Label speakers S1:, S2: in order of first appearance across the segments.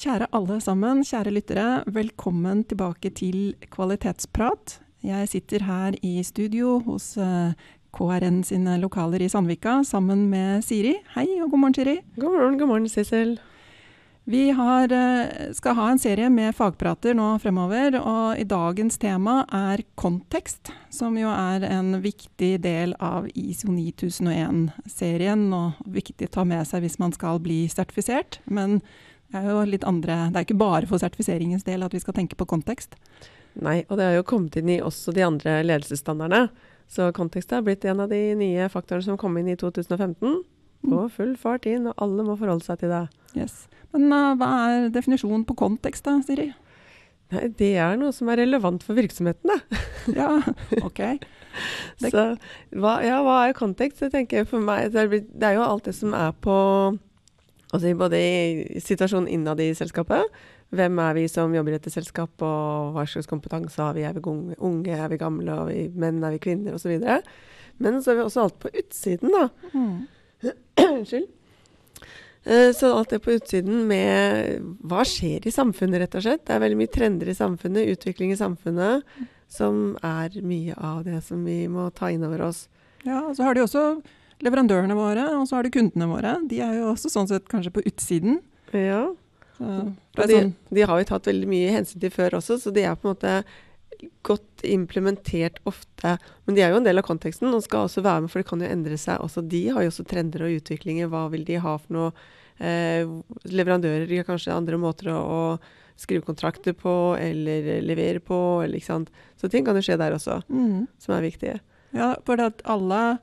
S1: Kjære alle sammen, kjære lyttere. Velkommen tilbake til Kvalitetsprat. Jeg sitter her i studio hos eh, KRN sine lokaler i Sandvika sammen med Siri. Hei og god morgen, Siri.
S2: God morgen, god morgen, Sissel.
S1: Vi har, eh, skal ha en serie med fagprater nå fremover, og i dagens tema er kontekst, som jo er en viktig del av ISO 9001-serien, og viktig å ta med seg hvis man skal bli sertifisert. Men det er jo litt andre Det er ikke bare for sertifiseringens del at vi skal tenke på kontekst.
S2: Nei, og det har jo kommet inn i også de andre ledelsesstandardene. Så kontekst har blitt en av de nye faktorene som kom inn i 2015. På full fart inn, og alle må forholde seg til det.
S1: Yes. Men uh, hva er definisjonen på kontekst da, Siri?
S2: Nei, det er noe som er relevant for virksomheten, da.
S1: ja, ok.
S2: Det... Så hva, ja, hva er kontekst? Jeg tenker for meg, det er, det er jo alt det som er på Altså både i situasjonen innad i selskapet. Hvem er vi som jobber i dette selskapet, og hva slags kompetanse har vi? Er vi unge, er vi gamle, er vi menn, er vi kvinner, osv. Men så er vi også alt på utsiden, da. Mm. Unnskyld. Eh, så alt det på utsiden med hva skjer i samfunnet, rett og slett. Det er veldig mye trender i samfunnet, utvikling i samfunnet, som er mye av det som vi må ta inn over oss.
S1: Ja, og så har de også leverandørene våre, og så har du kundene våre. De er jo også sånn sett kanskje på utsiden.
S2: Ja. Så, de, sånn. de, har vi tatt veldig mye hensyn til før også, så de er på en måte godt implementert ofte. Men de er jo en del av konteksten og skal også være med, for det kan jo endre seg. Også de har jo også trender og utviklinger. Hva vil de ha for noe? Eh, leverandører har kanskje andre måter å, å skrive kontrakter på eller levere på. Eller, så ting kan jo skje der også, mm. som er viktige.
S1: Ja, for at alle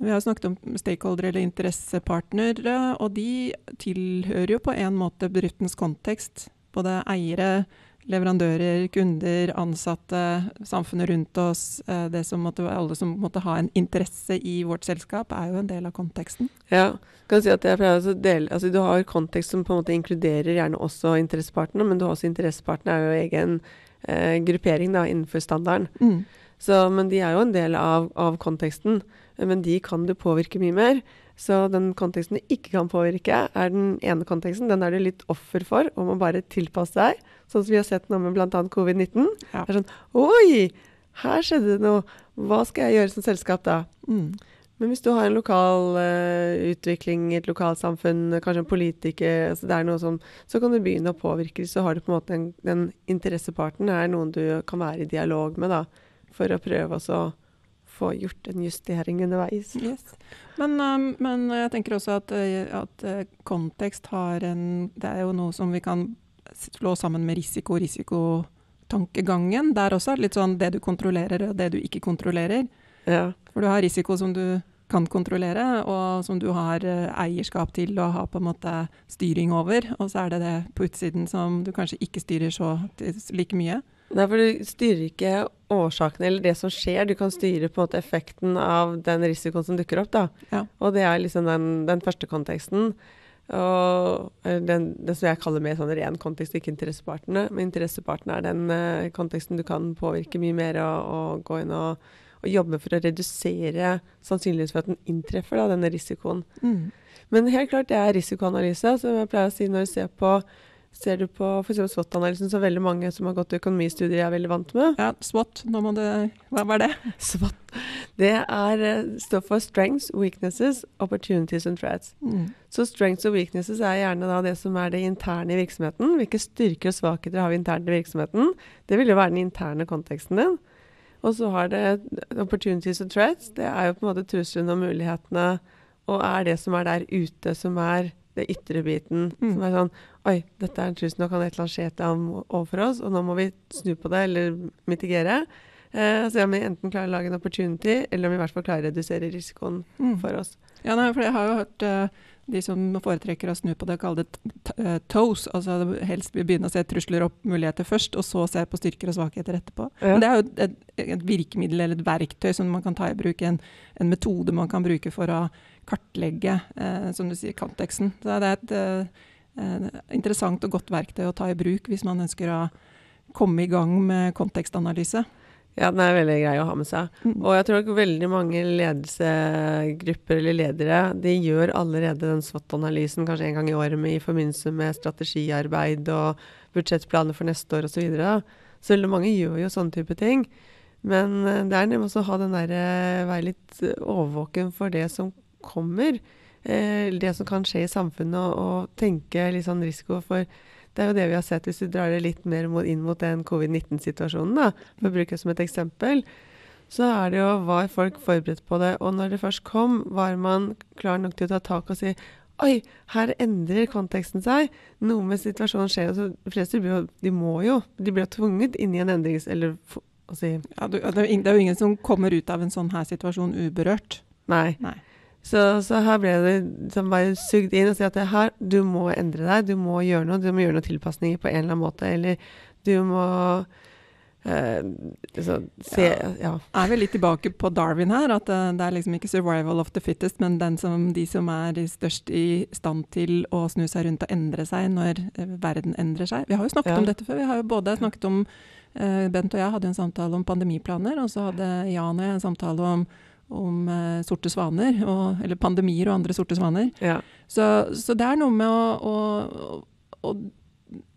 S1: vi har snakket om stakeholder eller interessepartnere, og de tilhører jo på en måte bedriftens kontekst. Både eiere, leverandører, kunder, ansatte, samfunnet rundt oss. Eh, det som måtte, alle som måtte ha en interesse i vårt selskap, er jo en del av konteksten.
S2: Ja, kan si at jeg pleier å dele, altså Du har kontekst som på en måte inkluderer gjerne også interessepartene, men du har også interessepartene er jo egen eh, gruppering da, innenfor standarden. Mm. Så, men de er jo en del av, av konteksten men de kan du påvirke mye mer. Så den konteksten du ikke kan påvirke, er den ene konteksten. Den er du litt offer for og må bare tilpasse deg. Sånn som vi har sett nå med bl.a. covid-19. Ja. Det er sånn Oi! Her skjedde det noe. Hva skal jeg gjøre som selskap da? Mm. Men hvis du har en lokal uh, utvikling i et lokalsamfunn, kanskje en politiker, altså det er noe som, så kan du begynne å påvirke. Så har du på en måte en, den interesseparten er noen du kan være i dialog med, da. For å prøve å få gjort en justering underveis.
S1: Yes. Men, um, men, jeg tenker også at, eh, at, eh, kontekst har en Det er jo noe som vi kan slå sammen med risiko, risikotankegangen. Der også er det litt sånn det du kontrollerer og det du ikke kontrollerer. Ja. For du har risiko som du kan kontrollere, og som du har eh, eierskap til og har på en måte styring over. Og så er det det på utsiden som du kanskje ikke styrer så like mye.
S2: Nei, for du styrer ikke årsakene eller det som skjer, du kan styre på en måte effekten av den risikoen som dukker opp. da. Ja. Og det er liksom den, den første konteksten. Og den, det som jeg kaller mer sånn ren kontekst, ikke interessepartene. Men interessepartene er den uh, konteksten du kan påvirke mye mer og, og gå inn og, og, jobbe for å redusere sannsynligheten for at den inntreffer, da, denne risikoen. Mm. Men helt klart, det er risikoanalyse, som jeg pleier å si når du ser på Ser du på f.eks. SWOT-analysen, som veldig mange som har gått økonomistudier er veldig vant med?
S1: Ja, SWOT, nå må du hva var det?
S2: SWOT. Det er, eh, står for Strengths, Weaknesses, Opportunities and Threats. Mm. Så strengths og weaknesses er gjerne da det som er det interne i virksomheten. Hvilke styrker og svakheter har vi internt i virksomheten? Det vil jo være den interne konteksten din. Og så har det opportunities and threats. Det er jo på en måte truslene og mulighetene, og er det som er der ute, som er det ytre biten. Mm. Som er sånn Oi, dette er en trussel, nå kan et eller annet skje til ham overfor oss, og nå må vi snu på det eller mitigere. Eh, så om vi enten klarer å lage en opportunity, eller om vi i hvert fall klarer å redusere risikoen mm. for oss.
S1: Ja, nei, for jeg har jo hørt uh, de som foretrekker å snu på det, kaller det uh, toes. Altså helst begynne å se trusler og muligheter først, og så se på styrker og svakheter etterpå. Ja. Men det er jo et, et, virkemiddel eller et verktøy som man kan ta i bruk, en, en metode man kan bruke for å kartlegge, eh, som du sier, konteksten. Så det er et eh, interessant og godt verktøy å ta i bruk hvis man ønsker å komme i gang med kontekstanalyse.
S2: Ja, den er veldig grei å ha med seg. Mm. Og jeg tror at veldig mange ledelsegrupper eller ledere de gjør allerede den SWOT-analysen kanskje en gang i året med, i forbindelse med strategiarbeid og budsjettplaner for neste år osv. Så, så mange gjør jo sånne type ting. Men eh, det er nemlig også å ha den der, eh, være litt overvåken for det som kommer. Eh, det som kan skje i samfunnet, og, og tenke litt sånn risiko for det er jo det vi har sett hvis du drar det litt mer inn mot den covid-19-situasjonen, da, for å bruke det som et eksempel. Så er det jo var folk forberedt på det. Og når det først kom, var man klar nok til å ta tak og si Oi, her endrer konteksten seg. Noe med situasjonen skjer. Altså, de fleste blir jo, de må jo, de blir jo tvunget inn i en endrings... Eller
S1: si ja, det, er jo ingen som kommer ut av en sånn her situasjon uberørt.
S2: Nei. Nei. Så, så, her ble det liksom bare sugd inn og si at her, du må endre deg, du må gjøre noe. Du må gjøre noen tilpasninger på en eller annen måte. Eller du må eh, så, se ja. ja.
S1: Er vi litt tilbake på Darwin her? At uh, det er liksom ikke 'survival of the fittest', men som, de som er størst i stand til å snu seg rundt og endre seg når uh, verden endrer seg. Vi har jo snakket ja. om dette før. Vi har jo både snakket om uh, Bent og jeg hadde en samtale om pandemiplaner, og så hadde Jan og jeg en samtale om om uh, sorte svaner, og, eller pandemier og andre sorte svaner. Ja. Så, så, det er noe med å, å, å,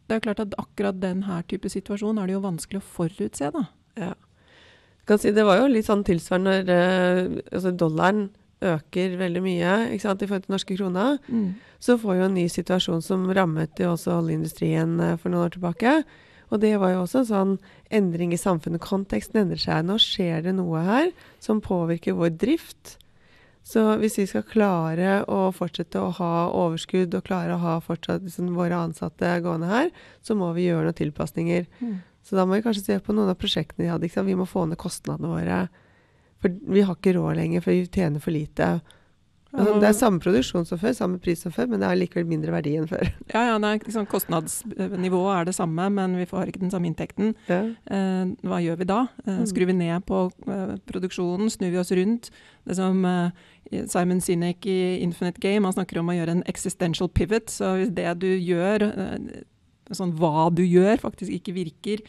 S1: Det er klart at akkurat den her type situasjon er det jo vanskelig å forutse, da. Ja.
S2: Si, det var jo litt sånn tilsvarende når uh, altså dollaren øker veldig mye i forhold til norske krona. Mm. Så får jo en ny situasjon som rammet jo også oljeindustrien uh, for noen år tilbake. Og det var jo også en sånn endring i samfunnet. Konteksten endrer seg. Nå skjer det noe her som påvirker vår drift. Så hvis vi skal klare å fortsette å ha overskudd og klare å ha fortsatt liksom, våre ansatte gående her, så må vi gjøre noen tilpasninger. Mm. Så da må vi kanskje se på noen av prosjektene vi hadde. Vi må få ned kostnadene våre. For vi har ikke råd lenger, for vi tjener for lite. Altså, det er samme produksjon som før, samme pris som før, men det har likevel mindre verdi enn før.
S1: Ja, ja nei, liksom, Kostnadsnivået er det samme, men vi får ikke den samme inntekten. Ja. Eh, hva gjør vi da? Eh, mm. skrur vi ned på eh, produksjonen? Snur vi oss rundt? Det som eh, Simon Sinek i Infinite Game han snakker om å gjøre en existential pivot. Så hvis det du gjør, eh, sånn hva du gjør, faktisk ikke virker,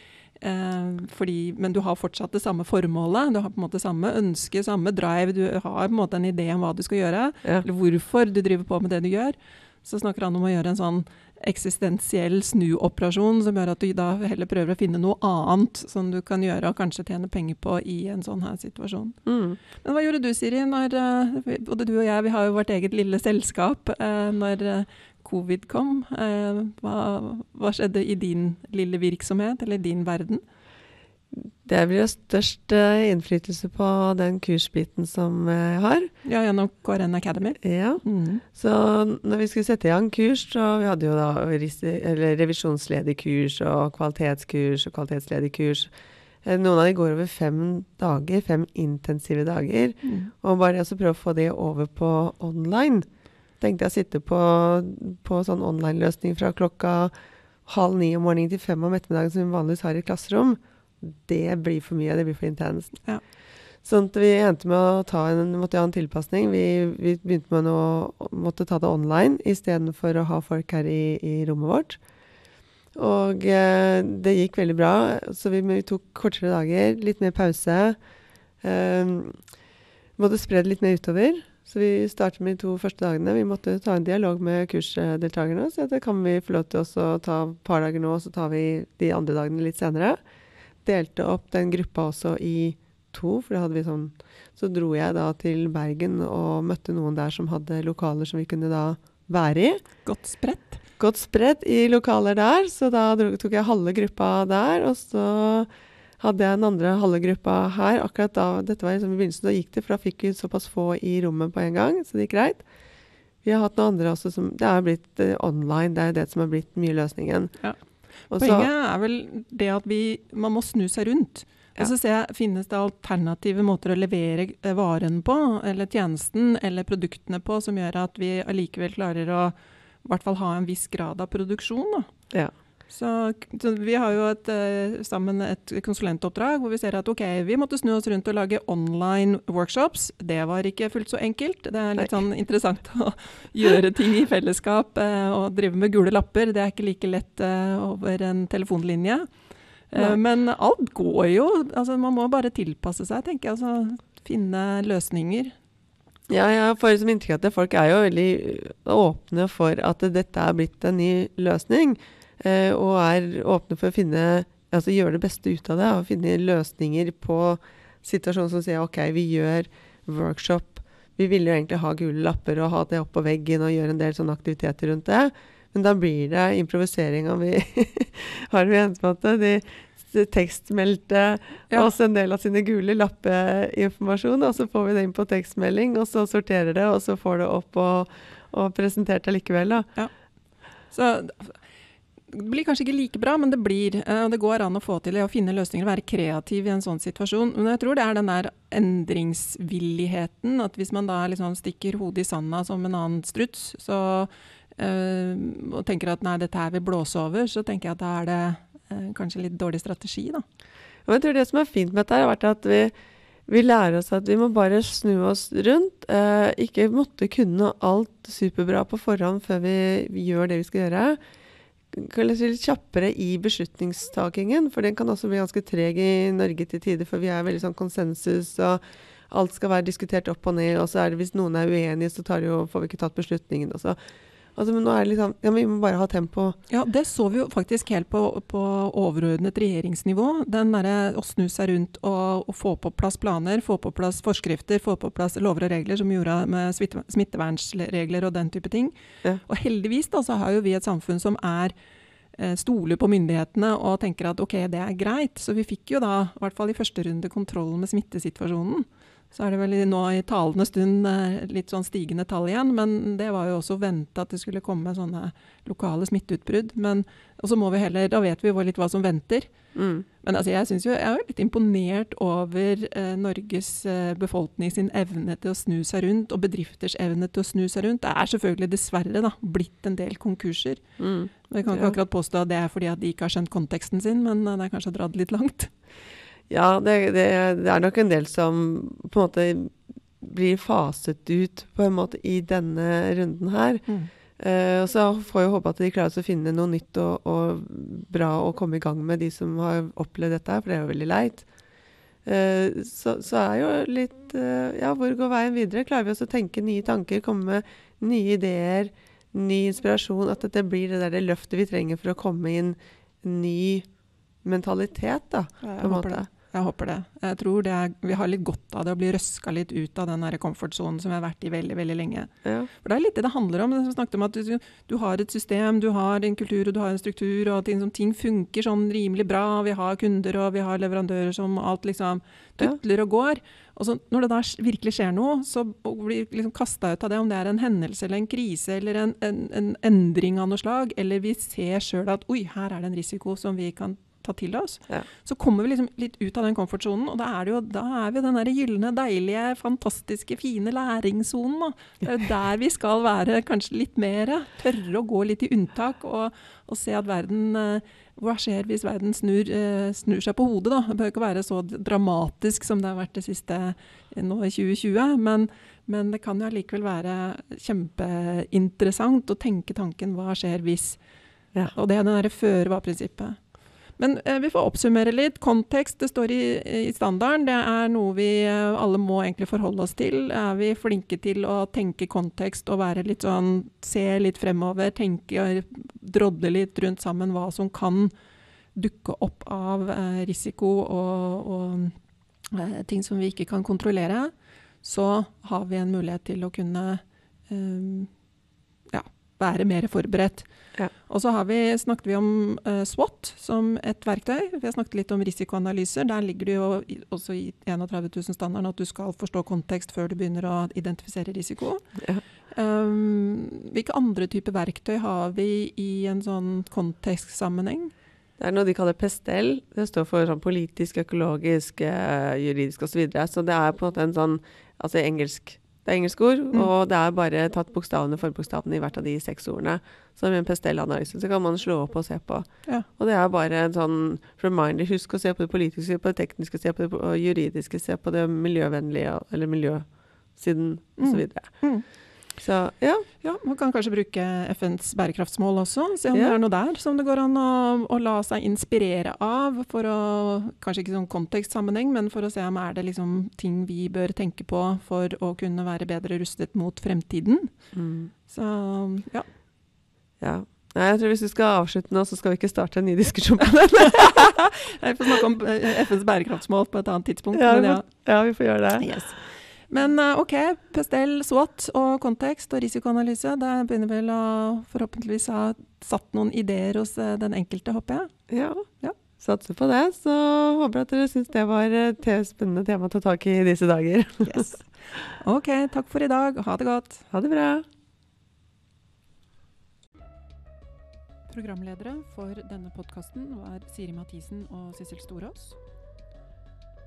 S1: fordi, men du har fortsatt det samme formålet. Du har på en måte samme ønske, samme drive. Du har på en måte en idé om hva du skal gjøre, ja. eller hvorfor du driver på med det du gjør. Så snakker han om å gjøre en sånn eksistensiell snuoperasjon som gjør at du da heller prøver å finne noe annet som du kan gjøre og kanskje tjene penger på i en sånn her situasjon. Mm. Men hva gjorde du, Siri, når uh, både du og jeg vi har jo vårt eget lille selskap. Uh, når covid kom. Eh, hva, hva, skjedde i din lille virksomhet, eller din verden?
S2: Det blir jo størst uh, innflytelse på den kursbiten som jeg har.
S1: Ja, Gjennom KRN Academy?
S2: Ja. Mm. Så når vi skulle sette i gang kurs, så vi hadde jo da revisjonsledig kurs og kvalitetskurs og kvalitetsledig kurs. Eh, noen av de går over fem dager, fem intensive dager. Mm. Og bare å prøve å få det over på online tenkte jeg å sitte på, på sånn online-løsning fra klokka halv ni om morgenen til fem om ettermiddagen, som vi vanligvis har i et klasserom. Det blir for mye. Det blir for intenst. Ja. Sånn at vi endte med å ta en, måtte ha en tilpasning. Vi, vi begynte med å måtte ta det online istedenfor å ha folk her i, i rommet vårt. Og eh, det gikk veldig bra. Så vi, vi, tok kortere dager, litt mer pause. Eh, måtte spre det litt mer utover. Så vi startet med de to første dagene. Vi måtte ta en dialog med kursdeltakerne. Så det kan vi få lov til å ta et par dager nå, og så tar vi de andre dagene litt senere. Delte opp den gruppa også i to, for det hadde vi sånn Så dro jeg da til Bergen og møtte noen der som hadde lokaler som vi kunne da være i.
S1: Godt spredt.
S2: Godt spredt i lokaler der, så da tok jeg halve gruppa der. Og så hadde jeg den andre halve gruppa her. Akkurat da dette var liksom i begynnelsen, da gikk det, for da fikk vi såpass få i rommet på en gang, så det gikk greit. Vi har hatt noen andre også som Det er blitt uh, online, det er det som har blitt mye løsningen. Ja.
S1: Poenget er vel det at vi Man må snu seg rundt. Og så ser jeg, Finnes det alternative måter å levere eh, varen på, eller tjenesten eller produktene på, som gjør at vi allikevel klarer å i hvert fall ha en viss grad av produksjon? da?
S2: Ja.
S1: Så, så, Vi har jo et, uh, sammen et konsulentoppdrag hvor vi ser at ok, vi måtte snu oss rundt og lage online workshops. Det var ikke fullt så enkelt. Det er litt sånn interessant å gjøre ting i fellesskap uh, og drive med gule lapper. Det er ikke like lett uh, over en telefonlinje. Nei. men alt går jo. altså Man må bare tilpasse seg, tenker jeg. altså Finne løsninger.
S2: Ja, jeg får liksom inntrykk av at folk er jo veldig åpne for at dette er blitt en ny løsning. Uh, og er åpne for å finne altså gjøre det beste ut av det. Og finne løsninger på situasjonen som sier OK, vi gjør workshop. Vi ville jo egentlig ha gule lapper og ha det opp på veggen og gjøre en del sånne aktiviteter rundt det. Men da blir det improvisering, og vi har vi at de tekstmeldte ja. oss en del av sine gule lappeinformasjon, og så får vi det inn på tekstmelding, og så sorterer det, og så får det opp og, og presentert det likevel. Da.
S1: Ja. Så blir kanskje ikke like bra, men det blir. Eh, og det går an å få til det, å finne løsninger og være kreativ i en sånn situasjon. Men jeg tror det er den der endringsvilligheten. At hvis man da liksom stikker hodet i sanda som en annen struts, så øh, og tenker at nei, dette her vil blåse over, så tenker jeg at da er det øh, kanskje litt dårlig strategi, da.
S2: Jeg tror det som er fint med dette, har vært at vi, vi lærer oss at vi må bare snu oss rundt. Øh, ikke måtte kunne alt superbra på forhånd før vi gjør det vi skal gjøre. Kanskje litt kjappere i beslutningstakingen, for den kan også bli ganske treg i Norge til tider, for vi er veldig sånn konsensus. og Alt skal være diskutert opp og ned, og så er det hvis noen er uenige, så jo, får vi ikke tatt beslutningen. Og så Altså, men nå er det liksom, ja, Vi må bare ha tempo.
S1: Ja, det så vi jo faktisk helt på, på overordnet regjeringsnivå. Den derre å snu seg rundt og, og, få på plass planer, få på plass forskrifter, få på plass lover og regler som gjorde med smittevernsregler og den type ting. Ja. Og heldigvis da, så har jo vi et samfunn som er eh, stoler på myndighetene og tenker at ok, det er greit. Så vi fikk jo da, i hvert fall i første runde, kontroll med smittesituasjonen. Så er det vel nå i talende stund eh, litt sånn stigende tall igjen, men det var jo også venta at det skulle komme sånne lokale smitteutbrudd. Men, og så må vi heller, da vet vi jo litt hva som venter. Mm. Men altså, jeg, jo, jeg er jo litt imponert over eh, Norges eh, befolkning sin evne til å snu seg rundt, og bedrifters evne til å snu seg rundt. Det er selvfølgelig dessverre da, blitt en del konkurser. Mm. Jeg kan ikke ja. akkurat påstå at det er fordi at de ikke har skjønt konteksten sin, men det er kanskje dratt litt langt.
S2: Ja, det, det, det, er nok en del som på en måte blir faset ut på en måte i denne runden her. Mm. Uh, og så får jeg håpe at de klarer å finne noe nytt og, og, bra å komme i gang med, de som har opplevd dette her, for det er jo veldig leit. Uh, så, så, er jo litt uh, Ja, hvor går veien videre? Klarer vi oss å tenke nye tanker, komme med nye ideer, ny inspirasjon? At dette blir det der det løftet vi trenger for å komme inn ny mentalitet, da.
S1: Ja, på en måte. Det. Jeg håper det. Jeg tror det er, Vi har litt godt av det å bli røska litt ut av den komfortsonen som vi har vært i veldig veldig lenge. Ja. For Det er litt det det handler om. Du snakket om at du, du, har et system, du har en kultur og du har en struktur, og ting, ting funker sånn rimelig bra. Vi har kunder og vi har leverandører som alt liksom tutler og går. Og så Når det da virkelig skjer noe, så blir vi liksom kasta ut av det, om det er en hendelse eller en krise eller en, en, en endring av noe slag, eller vi ser sjøl at oi, her er det en risiko som vi kan ta til oss. Ja. Så kommer vi liksom litt ut av den komfortsonen, og da er, det jo, da er vi den der gylne, deilige, fantastiske, fine læringssonen. Det er jo der vi skal være, kanskje litt mer. Tørre å gå litt i unntak og, og se at verden eh, hva skjer hvis verden snur, eh, snur, seg på hodet? da? Det bør ikke være så dramatisk som det har vært det siste eh, nå i 2020. Men, men det kan jo allikevel være kjempeinteressant å tenke tanken hva skjer hvis? Ja. Og det er det føre var-prinsippet. Men eh, vi får oppsummere litt. Kontekst, det står i, i, standarden. Det er noe vi eh, alle må egentlig forholde oss til. Er vi flinke til å tenke kontekst og være litt sånn Se litt fremover, tenke drodle litt rundt sammen hva som kan dukke opp av eh, risiko og, og eh, ting som vi ikke kan kontrollere, så har vi en mulighet til å kunne eh, være mer forberedt. Ja. Og så vi, snakket vi om uh, SWOT som et verktøy. Vi har snakket litt om risikoanalyser. Der ligger det jo i, også i 31 000-standarden at du skal forstå kontekst før du begynner å identifisere risiko. Ja. Um, hvilke andre typer verktøy har vi i en sånn kontekstsammenheng?
S2: Det er noe de kaller PESTEL. Det står for sånn politisk, økologisk, eh, juridisk osv. Så, videre. så det er på en måte en sånn Altså engelsk. Det er engelsk ord, mm. og det er bare tatt bokstavene, forbokstavene i hvert av de seks ordene. Så med en pestellanalyse så kan man slå opp og se på. Ja. Og det er bare en sånn reminder. Husk å se på det politiske, se på det tekniske, se på det juridiske, se på det miljøvennlige, eller miljøsiden mm. osv. Mm. Så ja.
S1: ja. Man kan kanskje bruke FNs bærekraftsmål også, se om ja. det er noe der som det går an å, å, la seg inspirere av. for å, Kanskje ikke sånn kontekstsammenheng, men for å se om er det liksom ting vi bør tenke på for å kunne være bedre rustet mot fremtiden. Mm. Så ja.
S2: ja. Nei, jeg tror Hvis vi skal avslutte nå, så skal vi ikke starte en ny diskusjon på den.
S1: vi får snakke om eh, FNs bærekraftsmål på et annet tidspunkt.
S2: Ja, vi, får, ja. vi får gjøre det.
S1: Yes. Men eh, OK, Pestell, SWAT og kontekst og risikoanalyse. Det begynner vel å forhåpentligvis ha satt noen ideer hos eh, den enkelte, håper
S2: jeg. Ja. ja. Satser på det. Så håper jeg at dere syns det var et spennende tema å ta tak i i disse dager.
S1: yes. OK, takk for i dag. Ha det godt.
S2: Ha det bra.
S1: Programledere for denne podkasten var Siri Mathisen og Sissel Storås.